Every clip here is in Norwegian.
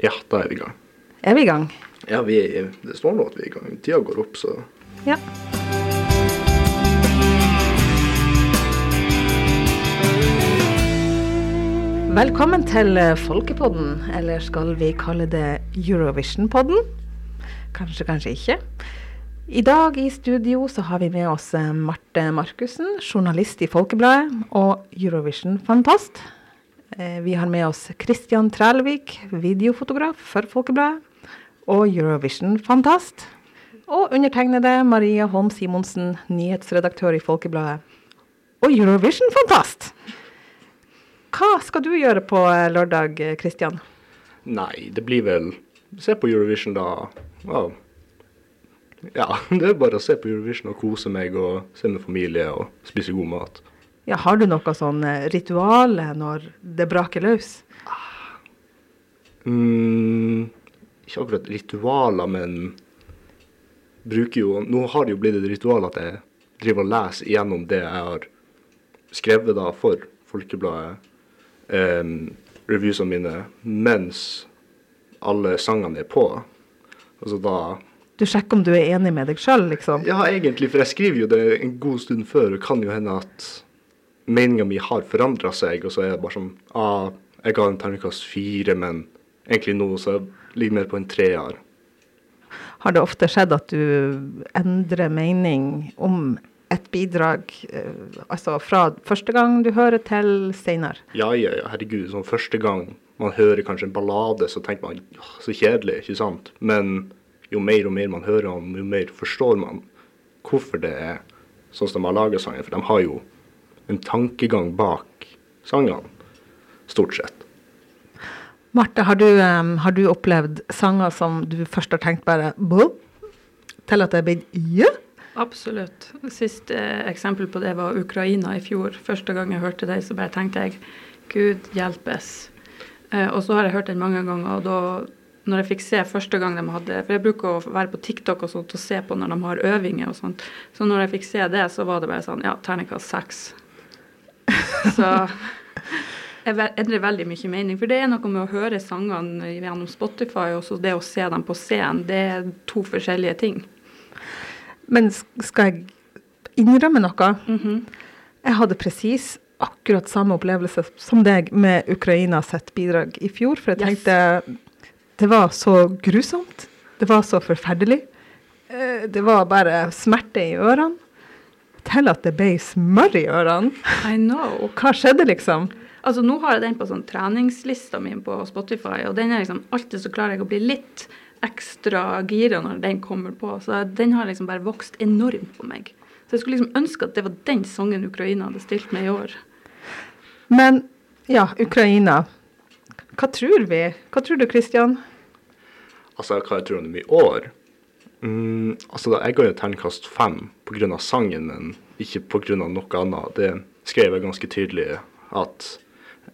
Ja, da er vi i gang. Er vi i gang? Ja, vi det står nå at vi er i gang. Tida går opp, så Ja. Velkommen til eh, Folkepodden, eller skal vi kalle det Eurovision-podden? Kanskje, kanskje ikke. I dag i studio så har vi med oss eh, Marte Markussen, journalist i Folkebladet og Eurovision-fantast. Eh, Vi har med oss Christian Trælvik, videofotograf for Folkebladet og Eurovision-fantast. Og undertegnede Maria Holm Simonsen, nyhetsredaktør i Folkebladet og Eurovision-fantast. Hva skal du gjøre på eh, lørdag, Kristian? Christian? Nei, det blir vel Se på Eurovision, da. Wow. ja, det er bare å se på Eurovision og kose meg og se med familie og spise god mat. Ja, har du noe sånn ritual når det braker løs? Mm, ikke akkurat ritualer, men bruker jo Nå har det jo blitt et ritual at jeg driver og leser igjennom det jeg har skrevet da for Folkebladet, um, reviewsene mine, mens alle sangene er på. Altså da Du sjekker om du er enig med deg sjøl, liksom? Ja, egentlig, for jeg skriver jo det en god stund før. Det kan jo hende at meninga mi har forandra seg, og så er det bare sånn ah, Jeg ga en terningkast fire, men egentlig nå så ligger jeg mer på en treer. Har det ofte skjedd at du endrer mening om et bidrag, eh, altså fra første gang du hører til seinere? Ja, ja, ja, herregud. Sånn første gang man hører kanskje en ballade, så tenker man «Åh, så kjedelig, ikke sant? Men jo mer og mer man hører om, jo mer forstår man hvorfor det er sånn som de har laga sangen. For de har jo en tankegang bak sangene, stort sett. Marte, har du, um, har du opplevd sanger som du først har tenkt bare Bå? til at det er blitt ja? Absolutt. Siste eh, eksempel på det var Ukraina i fjor. Første gang jeg hørte det, så bare tenkte jeg Gud hjelpes. Eh, og så har jeg hørt den mange ganger, og da når jeg fikk se første gang de hadde For jeg bruker å være på TikTok og sånt og se på når de har øvinger og sånt. Så når jeg fikk se det, så var det bare sånn Ja, terningkast seks. Så jeg endrer veldig mye mening. For det er noe med å høre sangene gjennom Spotify og så det å se dem på scenen. Det er to forskjellige ting. Men skal jeg innrømme noe? Mhm. Jeg hadde presis akkurat samme opplevelse som deg med Ukraina sitt bidrag i fjor. For jeg Yes. tenkte det var så grusomt. Det var så forferdelig. Eh, Det var bare smerte i ørene. Til at det ble smør i ørene. I know. Hva skjedde, liksom? Altså Nå har jeg den på sånn treningslista mi på Spotify, og den er liksom alltid så klarer jeg å bli litt ekstra gira når den kommer på. Så den har liksom bare vokst enormt på meg. Så jeg skulle liksom ønske at det var den sangen Ukraina hadde stilt med i år. Men ja, Ukraina. Hva tror vi? Hva tror du, Kristian? Altså, hva jeg tror om i år? Mm, altså, jeg ga jo terningkast fem pga. sangen, men ikke pga. noe annet. Det skrev jeg ganske tydelig at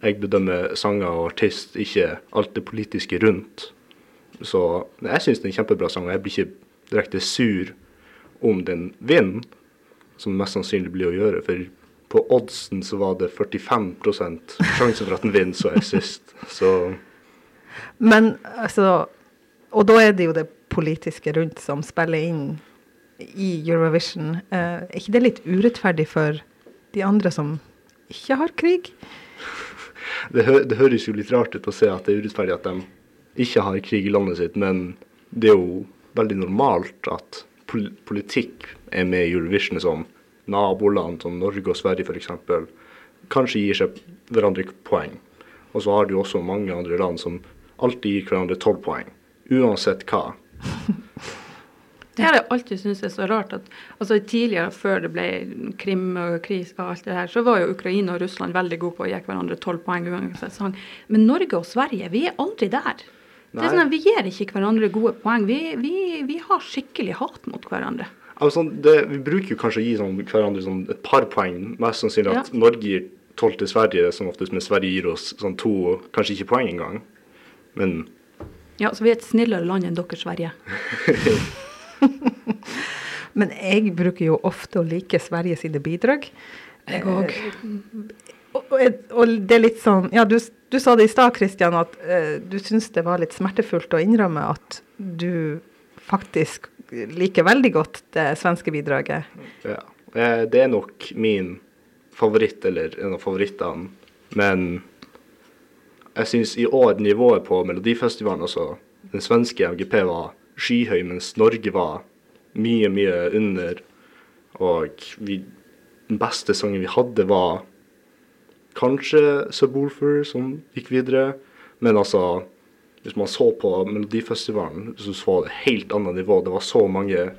jeg bedømmer sanger og artist, ikke alt det politiske rundt. Så jeg syns det er en kjempebra sang, og jeg blir ikke direkte sur om den vinner, som mest sannsynlig blir å gjøre. For på oddsen så var det 45% sjanse for at den vinner, så jeg sist. Så Men altså Og da er det jo det politiske rundt som spiller inn i Eurovision. Eh, er ikke det litt urettferdig for de andre som ikke har krig? det, hø det høres jo litt rart ut å se at det er urettferdig at de ikke har krig i landet sitt, men det er jo veldig normalt at pol politikk er med i Eurovision som naboland som Norge og Sverige f.eks. kanskje gir seg hverandre poeng. Og så har du også mange andre land som alltid gir hverandre tolv poeng, uansett hva. Det har jeg alltid syntes er så rart at altså tidligere, før det ble krim og kris og alt det her, så var jo Ukraina og Russland veldig gode på å gi hverandre tolv poeng uansett sang. Men Norge og Sverige, vi er aldri der. Det er sånn at Vi gir ikke hverandre gode poeng. Vi, vi, vi har skikkelig hat mot hverandre. Altså, det, vi bruker jo kanskje å gi sånn, hverandre sånn et par poeng. Mest sannsynlig at Ja. Norge gir tolv til Sverige, som oftest, men Sverige gir oss sånn to, kanskje ikke poeng engang. Men Ja, så vi er et snillere land enn dere, Sverige. Men jeg bruker jo ofte å like Sverige sine bidrag. Jeg òg. Og, og, og det er litt sånn Ja, du, Du sa det i stad, Kristian, at uh, du syns det var litt smertefullt å innrømme at du faktisk liker veldig godt det svenske bidraget. Ja. Eh, Det er nok min favoritt, eller en av favorittene. Men jeg syns i år nivået på Melodifestivalen, altså den svenske MGP, var skyhøy, mens Norge var mye, mye under. Og vi, den beste sangen vi hadde, var kanskje Subwoolfer, som gikk videre. Men altså, hvis man så på Melodifestivalen, så var det helt annet nivå. Det var så mange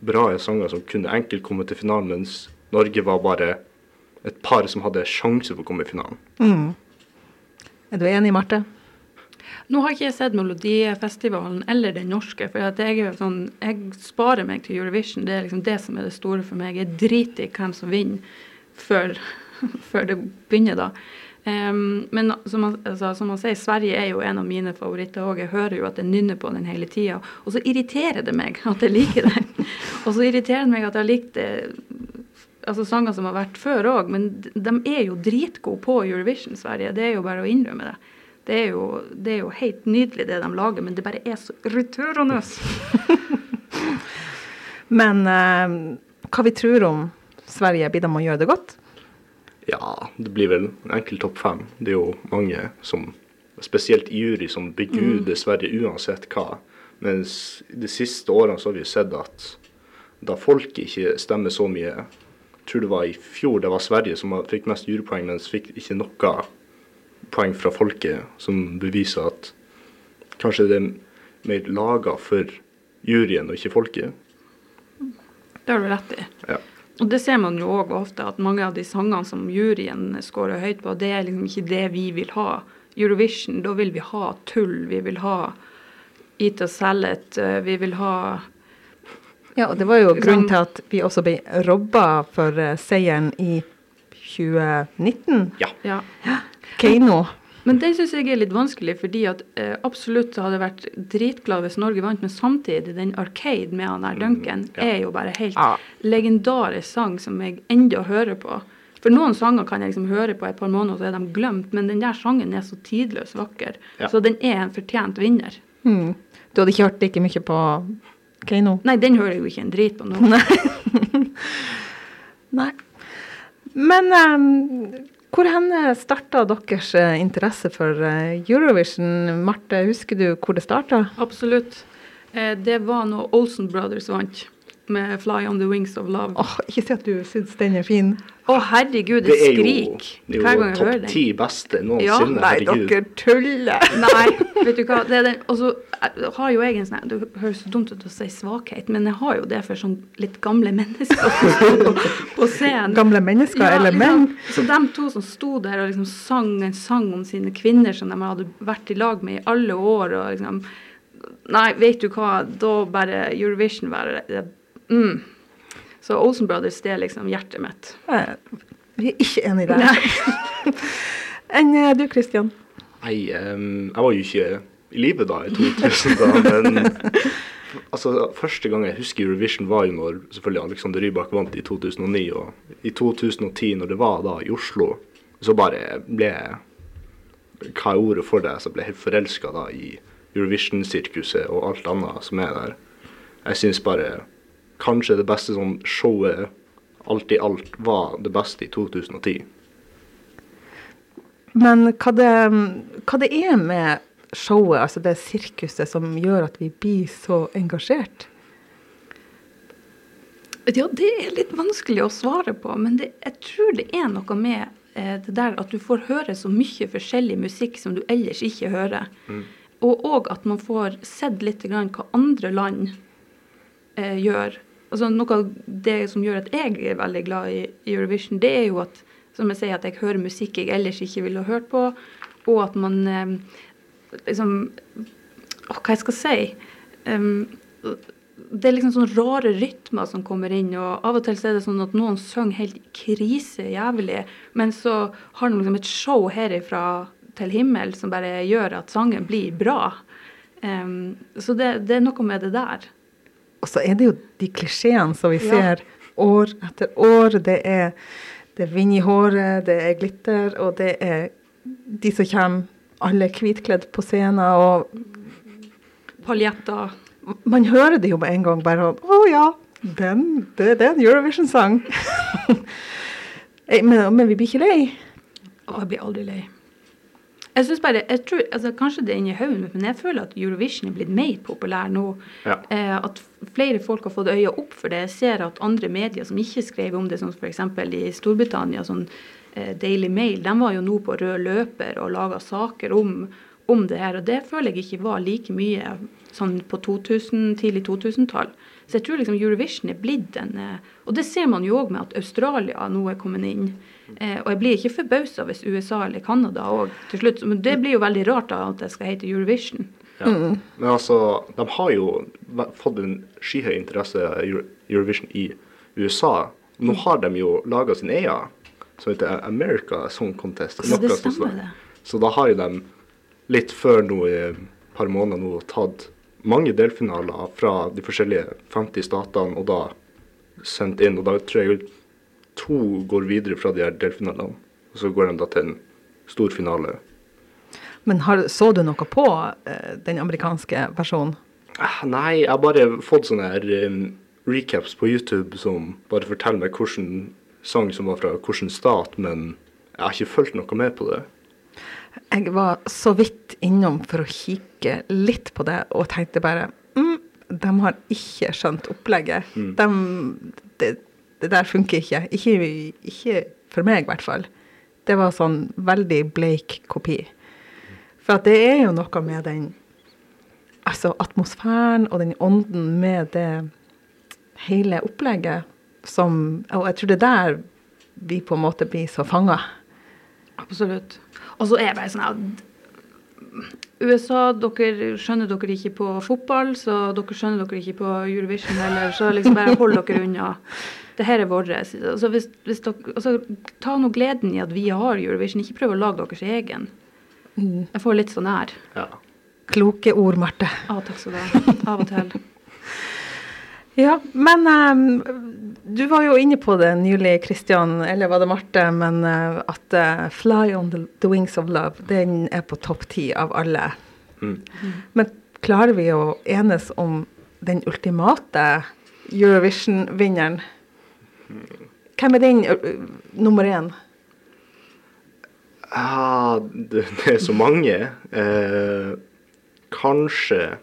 bra sanger som kunne enkelt komme til finalen, mens Norge var bare et par som hadde sjanse for å komme i finalen. Mm. Er du enig, Marte? Nå har ikke jeg sett Melodifestivalen eller den norske. for jeg, sånn, jeg sparer meg til Eurovision. Det er liksom det som er det store for meg. Jeg driter i hvem som vinner før, før det begynner, da. Um, men som man, altså, som man sier, Sverige er jo en av mine favoritter òg. Jeg hører jo at jeg nynner på den hele tida. Og så irriterer det meg at jeg liker den. og så irriterer det meg at jeg har likt det altså sanger som har vært før òg, men de er jo dritgode på Eurovision, Sverige. Det er jo bare å innrømme det. Det er, jo, det er jo helt nydelig det de lager, men det bare er så irriterende. Men eh, hva vi tror om Sverige, blir de å gjøre det godt? Ja, det blir vel en enkel topp fem. Det er jo mange som, spesielt jury, som beguder Sverige uansett hva. Mens de siste årene så har vi sett at da folk ikke stemmer så mye tror det var i fjor det var Sverige som fikk mest jurypoeng, mens fikk ikke noe poeng fra folket, som beviser at kanskje det er mer laga for juryen og ikke folket. Det har du rett i. Ja. Og det ser man jo òg ofte, at mange av de sangene som juryen scorer høyt på, det er liksom ikke det vi vil ha. Eurovision, da vil vi ha tull. Vi vil ha Eat us salad. Vi vil ha Ja, og det var jo grunnen til at vi også ble robba for eh, seieren i 2019. ja. Ja. Keiino. Men det syns jeg er litt vanskelig, fordi at eh, absolutt så hadde jeg vært dritglad hvis Norge vant, men samtidig, den Arcade med han der Duncan ja. er jo bare helt Ja. legendarisk sang som jeg enda hører på. For noen sanger kan jeg liksom høre på et par måneder, så er de glemt, men den der sangen er så tidløs vakker. Ja. Så den er en fortjent vinner. Mm. Du hadde ikke hørt like mye på Keiino? Nei, den hører jeg jo ikke en drit på nå. Nei. Men um, hvor henne starta deres eh, interesse for eh, Eurovision? Marte, husker du hvor det starta? Absolutt. Eh, det var når Olsen Brothers vant med 'Fly on the Wings of Love'. Åh, oh, ikke si at du syns den er fin. Herregud, det, Det er jo, skrik det hver er gang jo jeg hører topp ti beste Ja, noensinne. Nei, herregud. dere tuller. Nei, vet du hva. Det er den, og så eh, har jo jeg en sånn Det høres så dumt ut å si svakhet, men jeg har jo det for sånn litt gamle mennesker som på, på scenen. Gamle mennesker Ja, eller liksom, menn? Så de to som sto der og liksom sang en sang om sine kvinner som de hadde vært i lag med i alle år, og liksom Nei, vet du hva, da bare Eurovision bare det, mm. Så Olsen Brothers, det er liksom hjertet mitt. Vi er ikke enige der. Enn eh, du, Kristian? Nei, um, jeg var jo ikke i live da i 2000, da, men altså, første gang jeg husker Eurovision var jo når selvfølgelig Alexander Rybak vant i 2009, og i 2010, når det var da i Oslo, så bare ble jeg, hva er ordet for det, så ble jeg helt forelska da i Eurovision-sirkuset og alt annet som er der. Jeg syns bare kanskje det beste sånn showet alt i alt var det beste i 2010. Men hva det, hva det er med showet, altså det sirkuset, som gjør at vi blir så engasjert? Ja, det er litt vanskelig å svare på, men det, jeg tror det er noe med eh, det der at du får høre så mye forskjellig musikk som du ellers ikke hører. Og òg at man får sett litt grann hva andre land eh, gjør. Altså Noe av det som gjør at jeg er veldig glad i Eurovision, det er jo at som jeg sier, at jeg hører musikk jeg ellers ikke ville hørt på, og at man eh, liksom å, hva jeg skal si? Um, det er liksom sånne rare rytmer som kommer inn, og av og til er det sånn at noen synger helt krisejævlig, men så har de liksom et show herifra til himmel som bare gjør at sangen blir bra. Um, så det, det er noe med det der. Og så er det jo de klisjeene som vi Ja. ser år etter år. Det er, det er vind i håret, det er glitter, og det er de som kommer alle hvitkledd på scenen, og Paljetter. man hører det jo med en gang bare sånn Å ja, den, det, det er en Eurovision-sang. Men, men vi blir ikke lei. Å, jeg blir aldri lei. Jeg synes bare, jeg tror, altså Kanskje det er inni hodet mitt, men jeg føler at Eurovision er blitt mer populær nå. Ja. Eh, at flere folk har fått øya opp for det. Jeg ser at andre medier som ikke skrev om det, som f.eks. i Storbritannia, sånn eh, Daily Mail, de var jo nå på rød løper og laga saker om, om det her. Og det føler jeg ikke var like mye sånn på 2000, tidlig 2000-tall. Så jeg tror liksom Eurovision er blitt en eh, Og det ser man jo òg med at Australia nå er kommet inn. Eh, og jeg blir ikke forbausa hvis USA eller Canada òg til slutt. Men det blir jo veldig rart da at det skal hete Eurovision. Ja. Men altså, de har jo fått en skyhøy interesse av Euro- Eurovision i USA. Nå har de jo laga sin egen, som heter America Song Contest. Så det stemmer, det. Så da har jo de litt før nå i et par måneder nå tatt mange delfinaler fra de forskjellige 50 statene og da sendt inn. Og da tror jeg to går videre fra de her delfinalene. Og så går de da til en stor finale. Men har, så du noe på eh, den amerikanske versjonen? Ah, Nei, jeg har bare fått sånne her um, recaps på YouTube som bare forteller meg hvilken sang som var fra hvilken stat, men jeg har ikke fulgt noe med på det. Jeg var så vidt innom for å kikke litt på det, og tenkte bare mm, de har ikke skjønt opplegget. De, det, det der funker ikke. ikke. Ikke for meg, i hvert fall. Det var sånn veldig bleik kopi. For at det er jo noe med den altså atmosfæren og den ånden med det hele opplegget som Og jeg tror det er der vi på en måte blir så fanga. Absolutt. Og så er jeg bare sånn USA, dere skjønner dere ikke på fotball, så dere skjønner dere ikke på Eurovision heller, så liksom bare hold dere unna. Det her er vårt. Altså hvis, hvis dere, altså, ta nå gleden i at vi har Eurovision, ikke prøv å lage deres egen. Jeg får litt sånn her. Ja. Kloke ord, Marte. Ah, takk skal du ha. Av og til. Ja, men um, du var jo inne på det nylig, Kristian, eller var det Marte, men uh, at uh, 'Fly on the, the Wings of Love' den er på topp ti av alle. Mm. Men klarer vi å enes om den ultimate Eurovision-vinneren? Hvem er den ø, ø, nummer én? Ah, det, det er så mange. Eh, kanskje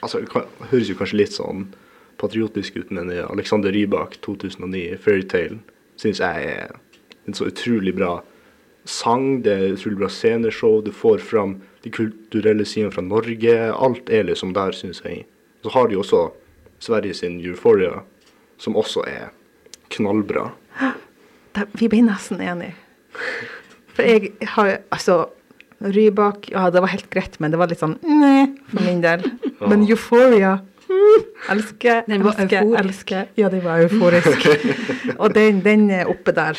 Altså, det høres jo kanskje litt sånn patriotisk ut, men Alexander Rybak 2009, 'Fairytale', syns jeg er en så utrolig bra sang. Det er utrolig bra sceneshow. Du får fram de kulturelle sidene fra Norge. Alt er liksom der, syns jeg. Så har de også Sverige sin 'Euphoria', som også er knallbra. Vi ble nesten enige. For jeg har altså Rybak Ja, det var helt greit, men det var litt sånn nei for min del. Men Euphoria Elsker, Den var elsker, euforisk. elsker. Ja, den var euforisk. Og den, den er oppe der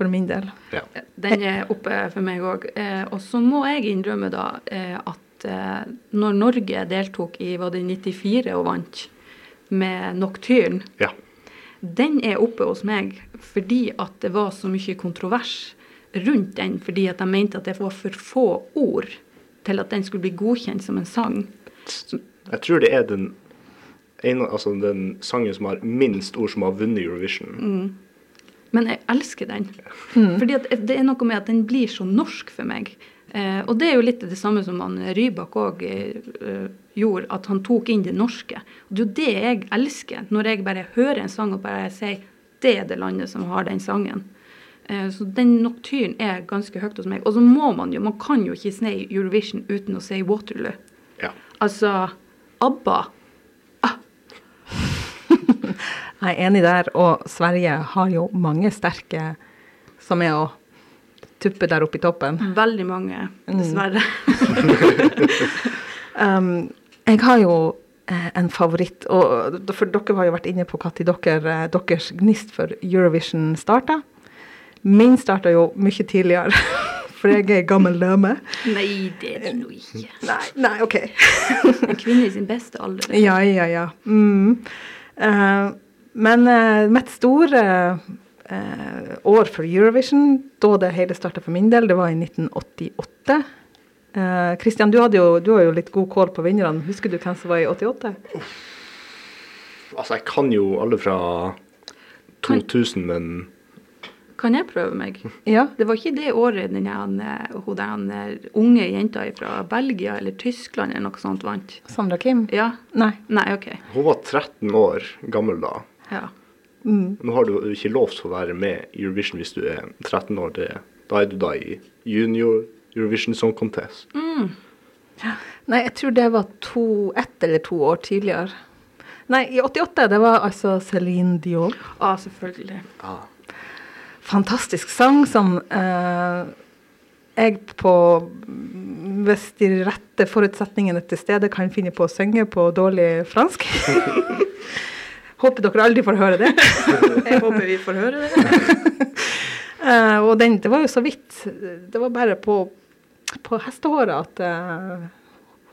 for min del. Ja. Den er oppe for meg òg. Eh, og så må jeg innrømme da eh, at eh, når Norge deltok i var det 94 og vant med Nocturne, ja. den er oppe hos meg fordi at det var så mye kontrovers rundt den, fordi at de mente at det var for få ord til at den skulle bli godkjent som en sang. Jeg tror det er den, ene, altså den sangen som har minst ord som har vunnet Eurovision. Men jeg elsker den. Fordi at det er noe med at den blir så norsk for meg. Eh, og det er jo litt det samme som han Rybak òg eh, gjorde, at han tok inn det norske. Og det er jo det jeg elsker, når jeg bare hører en sang og bare sier det er det landet som har den sangen. Eh, så den noktyren er ganske høyt hos meg. Og så må man jo, man kan jo ikke si Eurovision uten å si Waterloo. Ja. Altså ABBA. Jeg er enig der, og Sverige har jo mange sterke som er å tuppe der oppe i toppen. Veldig mange, dessverre. Um, jeg har jo eh, en favoritt, og for dere har jo vært inne på når dere, eh, deres gnist for Eurovision starta. Min starta jo mye tidligere, for jeg er gammel dame. Nei, det er nå ikke. Nei, nei, OK. En kvinne i sin beste alder. Ja, ja, ja. Mm. Eh, men uh, mitt store uh, år for Eurovision, da det hele starta for min del. Det var i 1988. Kristian, uh, du, hadde jo, du har jo litt god kål på vinnerne. Husker du hvem som var i 88? Altså, jeg kan jo alle fra 2000, men Kan jeg prøve meg? Ja. Det var ikke det året den eh, hun eh, unge jenta fra Belgia eller Tyskland eller noe sånt vant. Sandra Kim? Ja? Nei. Nei, OK. hun var 13 år gammel da. Ja. Mm. Nå har du ikke lov til å være med i Eurovision hvis du er 13 år. Det, da er du da i junior Eurovision Song Contest. Nei, jeg tror det var to, ett eller to år tidligere. Nei, i 88, det var altså Céline Dion. Ah, selvfølgelig. Ah. Fantastisk sang som eh, jeg på Hvis de rette forutsetningene til stede kan finne på å synge på dårlig fransk. Håper dere aldri får høre det. Jeg håper vi får høre det. uh, og den, det var jo så vidt Det var bare på, på hestehåret at uh,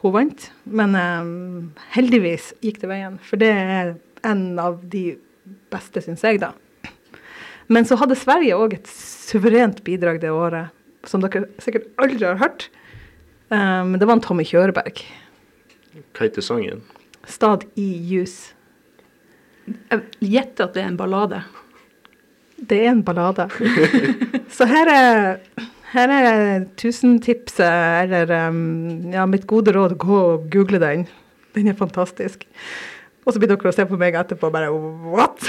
hun vant. Men uh, heldigvis gikk det veien, for det er en av de beste, syns jeg, da. Men så hadde Sverige òg et suverent bidrag det året, som dere sikkert aldri har hørt. Eh, Men det var en Tommy Kjøreberg. Hva heter sangen? 'Stad i ljus'. Jeg gjetter at det er en ballade. Det er en ballade. Så her er, her er tusentipset, eller um, ja, mitt gode råd, gå og google den. Den er fantastisk. Og så blir dere å se på meg etterpå og bare What?!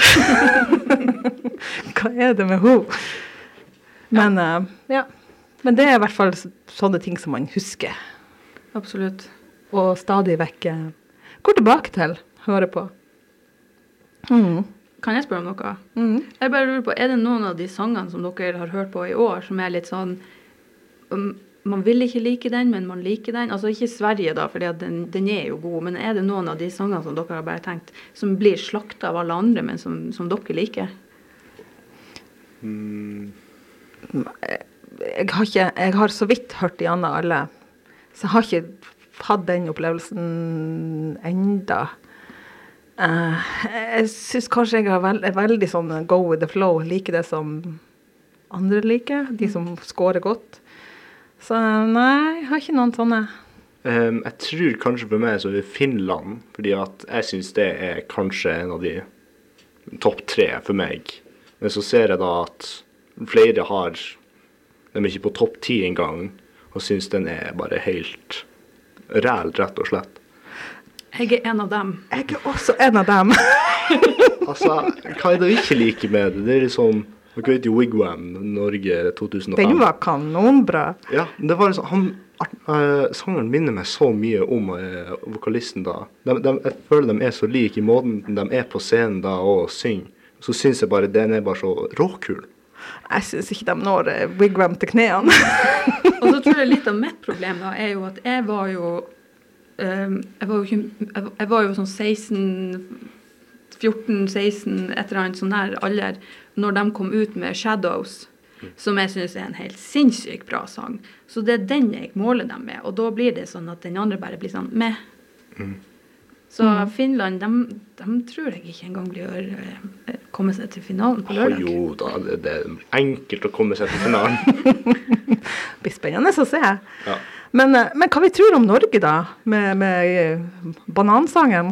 Hva er det med henne? Men uh, ja. Men det er i hvert fall sånne ting som man husker, Absolutt. og stadig vekk går tilbake til, hører på. Mm. Kan jeg spørre om noe? Mm. Jeg bare lurer på, Er det noen av de sangene som dere har hørt på i år, som er litt sånn um, Man vil ikke like den, men man liker den. Altså ikke Sverige, da, for den, den er jo god. Men er det noen av de sangene som dere har bare tenkt som blir slakta av alle andre, men som, som dere liker? jeg har, ikke, jeg har så vidt hørt de andre alle. Så jeg har ikke hatt den opplevelsen enda. Eh, jeg syns kanskje jeg er, veld, er veldig sånn go with the flow. Liker det som andre liker. De som scorer godt. Så nei, jeg har ikke noen sånne. Um, jeg tror kanskje for meg så er det Finland, fordi at jeg syns det er kanskje en av de topp tre for meg. Men så ser jeg da at flere har dem ikke på topp ti engang, og syns den er bare helt ræl, rett og slett. Jeg er en av dem. Jeg er også en av dem. Altså, hva er det du ikke liker med det? Det er liksom Dere vet jo Wigwam, Norge 2005. Den var kanonbra. Ja, det var liksom, han, uh, Sangeren minner meg så mye om uh, vokalisten da. De, de, jeg føler de er så like i måten de er på scenen da og synger. Så syns jeg bare den er bare så råkul. Jeg syns ikke de når uh, Wigwam til knærne. Og så tror jeg litt av mitt problem da, er jo at jeg var jo jeg, var jo jeg, var- jo sånn 16 14-16, et eller annet sånn her alder, når de kom ut med 'Shadows', som jeg syns er en helt sinnssykt bra sang. Så det er den jeg måler dem med, og da blir det sånn at den andre bare blir sånn meh. Så Finland, de, de, tror jeg ikke engang blir å eh, komme seg til finalen på Ah, lørdag. jo da, det, det er enkelt å komme seg til finalen. Det blir spennende å se. Ja. Men, eh, men hva vi tror om Norge, da? Med, med eh, banansangen?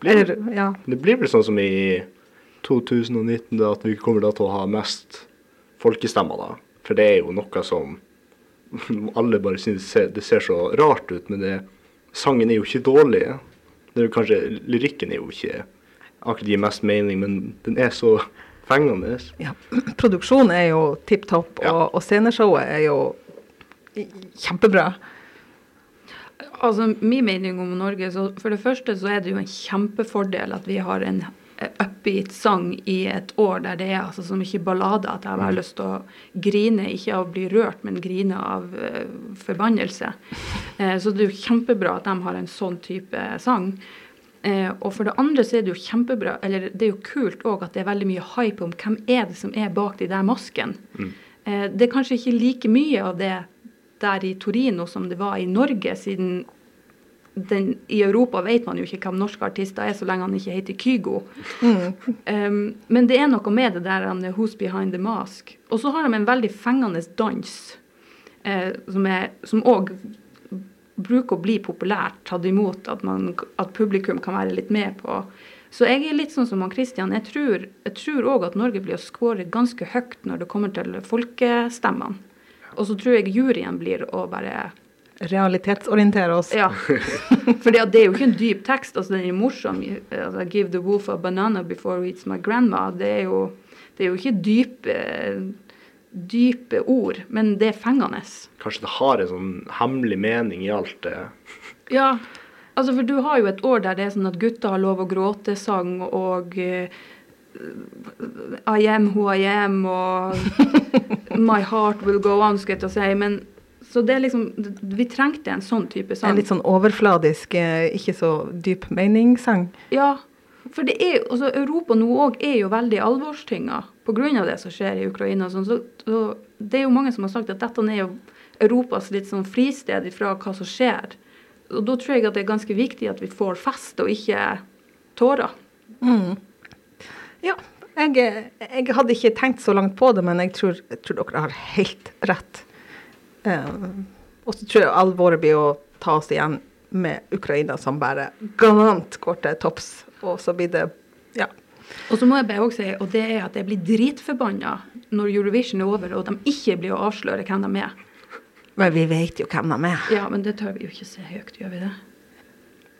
Blir- Eller, ja. Det blir vel sånn som i 2019, da, at vi kommer da til å ha mest folkestemmer, da. For det er jo noe som alle bare synes det ser så rart ut, men det, sangen er jo ikke dårlig. Det er jo kanskje, Lyrikken er jo ikke akkurat gir mest mening, men den er så fengende. ja. Produksjonen er jo tipp topp, Ja. og, og sceneshowet er jo kjempebra. Altså, Min mening om Norge, så for det første så er det jo en kjempefordel at vi har en eh, upbeat sang i et år der det er altså så mye ballader at jeg har lyst til å grine, ikke av å bli rørt, men grine av uh, forbannelse. Eh, så det er jo kjempebra at de har en sånn type sang. Eh, og for det andre så er det jo kjempebra, eller det er jo kult òg at det er veldig mye hype om hvem er det som er bak de der maskene. Eh, det er kanskje ikke like mye av det der i Torino som det var i Norge, siden den, I Europa vet man jo ikke hvem norske artister er, så lenge han ikke heter Kygo. Um, men det er noe med det der han er 'Who's Behind the Mask'. Og så har de en veldig fengende dans, eh, som òg bruker å bli populært tatt imot, at, man, at, publikum kan være litt med på. Så jeg er litt sånn som han Christian. Jeg tror òg at Norge blir å score ganske høyt når det kommer til folkestemmene. Og så tror jeg juryen blir å bare realitetsorientere oss. Ja. For det er jo ikke en dyp tekst. altså Den er morsom. Altså, 'Give the wolf a banana before he eats my grandma'. Det er jo, det er jo ikke dype, dype ord, men det er fengende. Kanskje det har en sånn hemmelig mening i alt det? Ja. Altså, for du har jo et år der det er sånn at gutter har lov å gråte-sang og uh, I am who I am og My heart will go on, skal jeg si. Men så det er liksom Vi trengte en sånn type sang. En litt sånn overfladisk, eh, ikke så dyp meningssang? Ja. For det er, altså Europa nå òg er jo veldig alvorstynga pga. det som skjer i Ukraina. Sånn, så, så, det er jo mange som har sagt at dette er jo Europas litt sånn fristed fra hva som skjer. Og da tror jeg at det er ganske viktig at vi får fest og ikke tårer. Mm. Ja. Jeg, jeg, hadde ikke tenkt så langt på det, men jeg tror, jeg tror dere har helt rett. Um, og så tror jeg alvoret blir å ta oss igjen med Ukraina som bare galant går til topps. Og så blir det ja. Og så må jeg bare også si, og det er at jeg blir dritforbanna når Eurovision er over og de ikke blir å avsløre hvem de er. Men vi vet jo hvem de er. Ja, men det tør vi jo ikke se høyt, gjør vi det?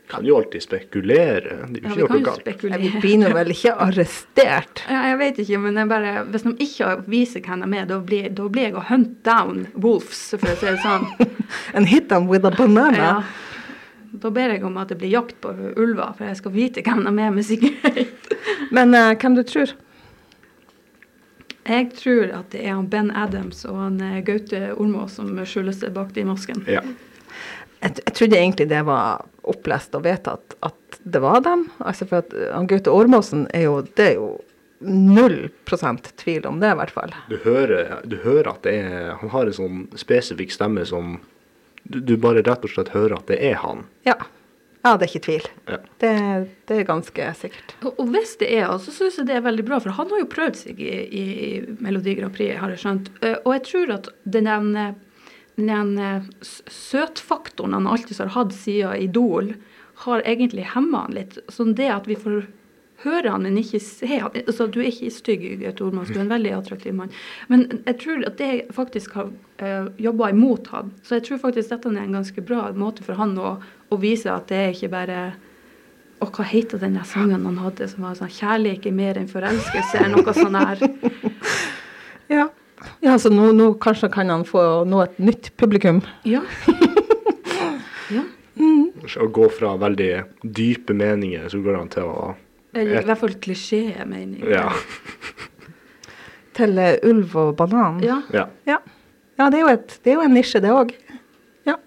Kan jo alltid spekulere. Det er jo ja, vi kan jo spekulere. Vi blir nå vel ikke arrestert? Ja, jeg vet ikke, men bare, hvis de ikke viser hvem de er, da blir, da blir jeg å hunt down wolves, for å si det sånn. And hit them with a banana? Ja. Da ber jeg om at det blir jakt på ulver, for jeg skal vite hvem de er med sikkerhet. men uh, hvem du tror? Jeg tror at det er han Ben Adams og han eh, Gaute Ormås som skjuler seg bak de maskene. Ja. Jeg, jeg, trodde egentlig det var opplest og vedtatt at det var dem. Altså for at han Gaute Ormåsen er jo Det er jo null prosent tvil om det, i hvert fall. Du hører, du hører at det er Han har en sånn spesifikk stemme som du, du, bare rett og slett hører at det er han. Ja. Ja, det er ikke tvil. Ja. Det, det, er ganske sikkert. Og, og hvis det er så syns jeg det er veldig bra, for han har jo prøvd seg i, i Melodi Grand Prix, har jeg skjønt. Eh, og jeg tror at den den eh, søtfaktoren han alltid har hatt siden Idol, har egentlig hemma han litt. Sånn det at vi får høre han, men ikke se han altså, Du er ikke stygg, Gaute Ormans, du er en veldig attraktiv mann. Men jeg tror at det faktisk har uh, eh, jobba imot han. Så jeg tror faktisk dette er en ganske bra måte for han å, å vise at det er ikke bare og hva heter den sangen han hadde som var sånn 'Kjærlighet er mer enn forelskelse', eller noe sånt her. ja. Ja, så nå, nå, kanskje kan han få nå et nytt publikum? Ja. ja. Mm. Å gå fra veldig dype meninger, så går han til å Eller i hvert fall klisjé-meninger. Ja. til uh, ulv og banan? Ja. ja. ja. ja det, er et, det, er jo en nisje, det òg. Ja.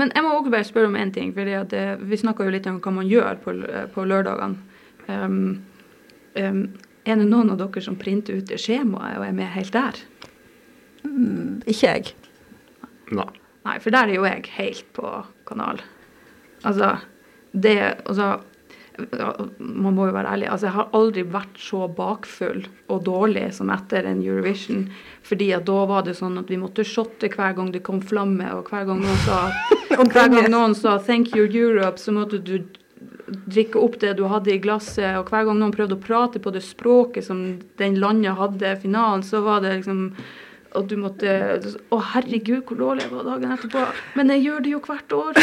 Men jeg må også bare spørre om én ting. for eh, Vi snakka jo litt om hva man gjør på, på lørdagene. Um, um, er det noen av dere som printer ut det skjemaet og er med helt der? Mm, ikke jeg. Nei. Nei, for der er jo jeg helt på kanal. Altså, det Altså, man må jo være ærlig. Altså, jeg har aldri vært så bakfull og dårlig som etter en Eurovision. Fordi at da var det sånn at vi måtte shotte hver gang det kom flamme, og hver gang noen sa, hver gang noen sa 'thank you Europe', så måtte du drikke opp det du hadde i glasset. Og hver gang noen prøvde å prate på det språket som den landet hadde finalen, så var det liksom at du måtte Å, herregud, hvor dårlig jeg var dagen etterpå. Men jeg gjør det jo hvert år.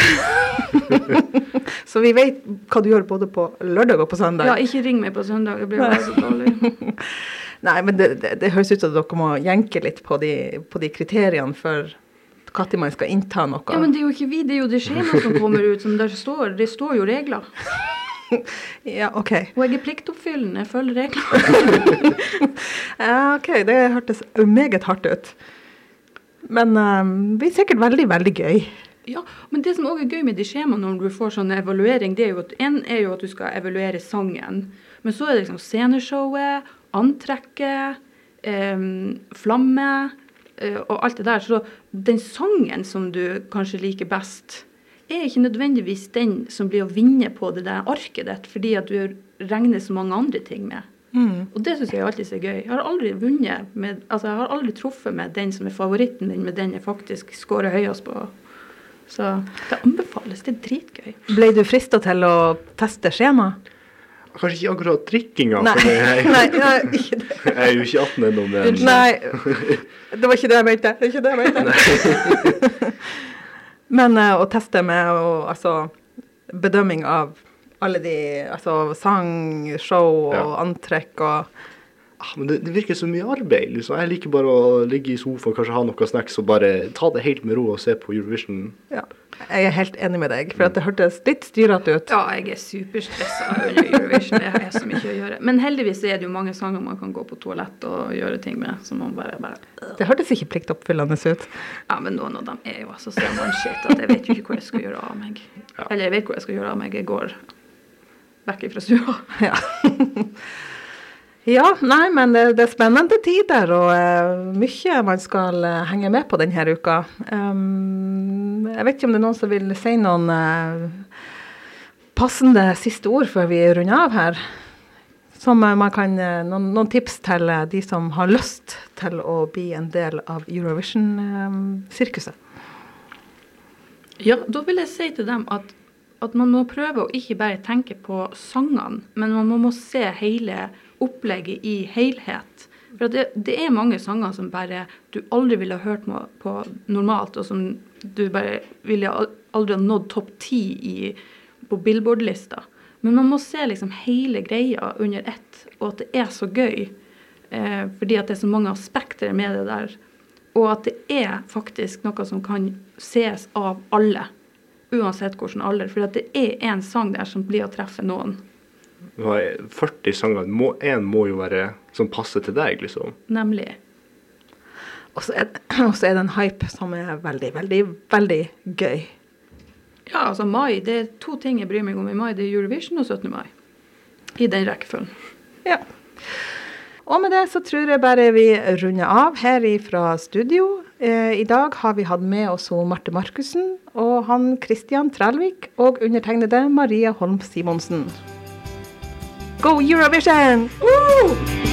så vi vet hva du gjør både på lørdag og på søndag? Ja, ikke ring meg på søndag. Jeg blir bare så dårlig. Nei, men det, det, det, høres ut som dere må jenke litt på de, på de kriteriene for når man skal innta noe. Ja, Men det er jo ikke vi, det er jo det skjemaet som kommer ut. som der står, Det står jo regler. ja, OK. Og jeg er pliktoppfyllende, følger reglene. ja, OK. Det hørtes meget hardt ut. Men um, det blir sikkert veldig, veldig gøy. Ja, men det som også er gøy med de skjemaene når du får sånn evaluering, det er jo at en er jo at du skal evaluere sangen. Men så er det liksom sceneshowet, antrekket, um, flamme uh, og alt det der. Så den sangen som du kanskje liker best, er ikke nødvendigvis den som blir å vinne på det der arket ditt, fordi at du regner så mange andre ting med. Og det syns jeg alltid er gøy. Jeg har aldri vunnet med Altså, jeg har aldri truffet med den som er favoritten min, med den jeg faktisk scorer høyest på. Så det anbefales. Det er dritgøy. Ble du frista til å teste skjema? Kanskje ikke akkurat drikkinga, Nei. jeg, Nei, nei, ikke det. jeg er jo ikke 18 ennå. Men Nei, det var ikke det jeg mente. Det er ikke det jeg mente. Men eh, å teste med å, altså, bedømming av alle de altså, sang, show og Ja. antrekk og Men det, det virker så mye arbeid. liksom. Jeg liker bare å ligge i sofaen, kanskje ha noe snacks og bare ta det helt med ro og se på Eurovision. Ja. Jeg er helt enig med deg, for at det hørtes litt styrete ut. Ja, jeg er superstressa under Eurovision. Det har jeg så mye å gjøre. Men heldigvis er det jo mange sanger man kan gå på toalett og gjøre ting med. Så man bare, bare Det hørtes ikke pliktoppfyllende ut. Ja, men noen av dem er jo altså så shit at jeg vet jo ikke hvor jeg skal gjøre av meg. Ja. Eller jeg vet hvor jeg skal gjøre av meg. Jeg går vekk fra stua. Ja. ja, nei, men det, det er spennende tider, og uh, mye man skal uh, henge med på denne uka. Um, jeg vet ikke om det er noen som vil si noen uh, passende siste ord før vi runder av her. Som man kan, noen, noen tips til de som har lyst til å bli en del av Eurovision-sirkuset. Ja, da vil jeg si til dem at, at man må prøve å ikke bare tenke på sangene, men man må, må se hele opplegget i helhet. For det, det er mange sanger som bare du aldri ville ha hørt på, normalt, og som du bare ville aldri ha nådd topp ti på Billboard-lista. Men man må se liksom hele greia under ett, og at det er så gøy. Eh, fordi at det er så mange aspekter med det der. Og at det er faktisk noe som kan ses av alle. Uansett hvilken alder. For at det er en sang der som blir å treffe noen. Det var 40 sanger. Må, en må jo være som passer til deg, liksom. Nemlig. Og så er, er det en hype som er veldig, veldig, veldig gøy. Ja, altså mai. Det er to ting jeg bryr meg om i mai. Det er Eurovision og 17. mai. I den rekkefølgen. Ja. Og med det så tror jeg bare vi runder av her fra studio. Eh, I dag har vi hatt med oss Marte Markussen og han Christian Trælvik og undertegnede Maria Holm Simonsen. Go Eurovision! Woo!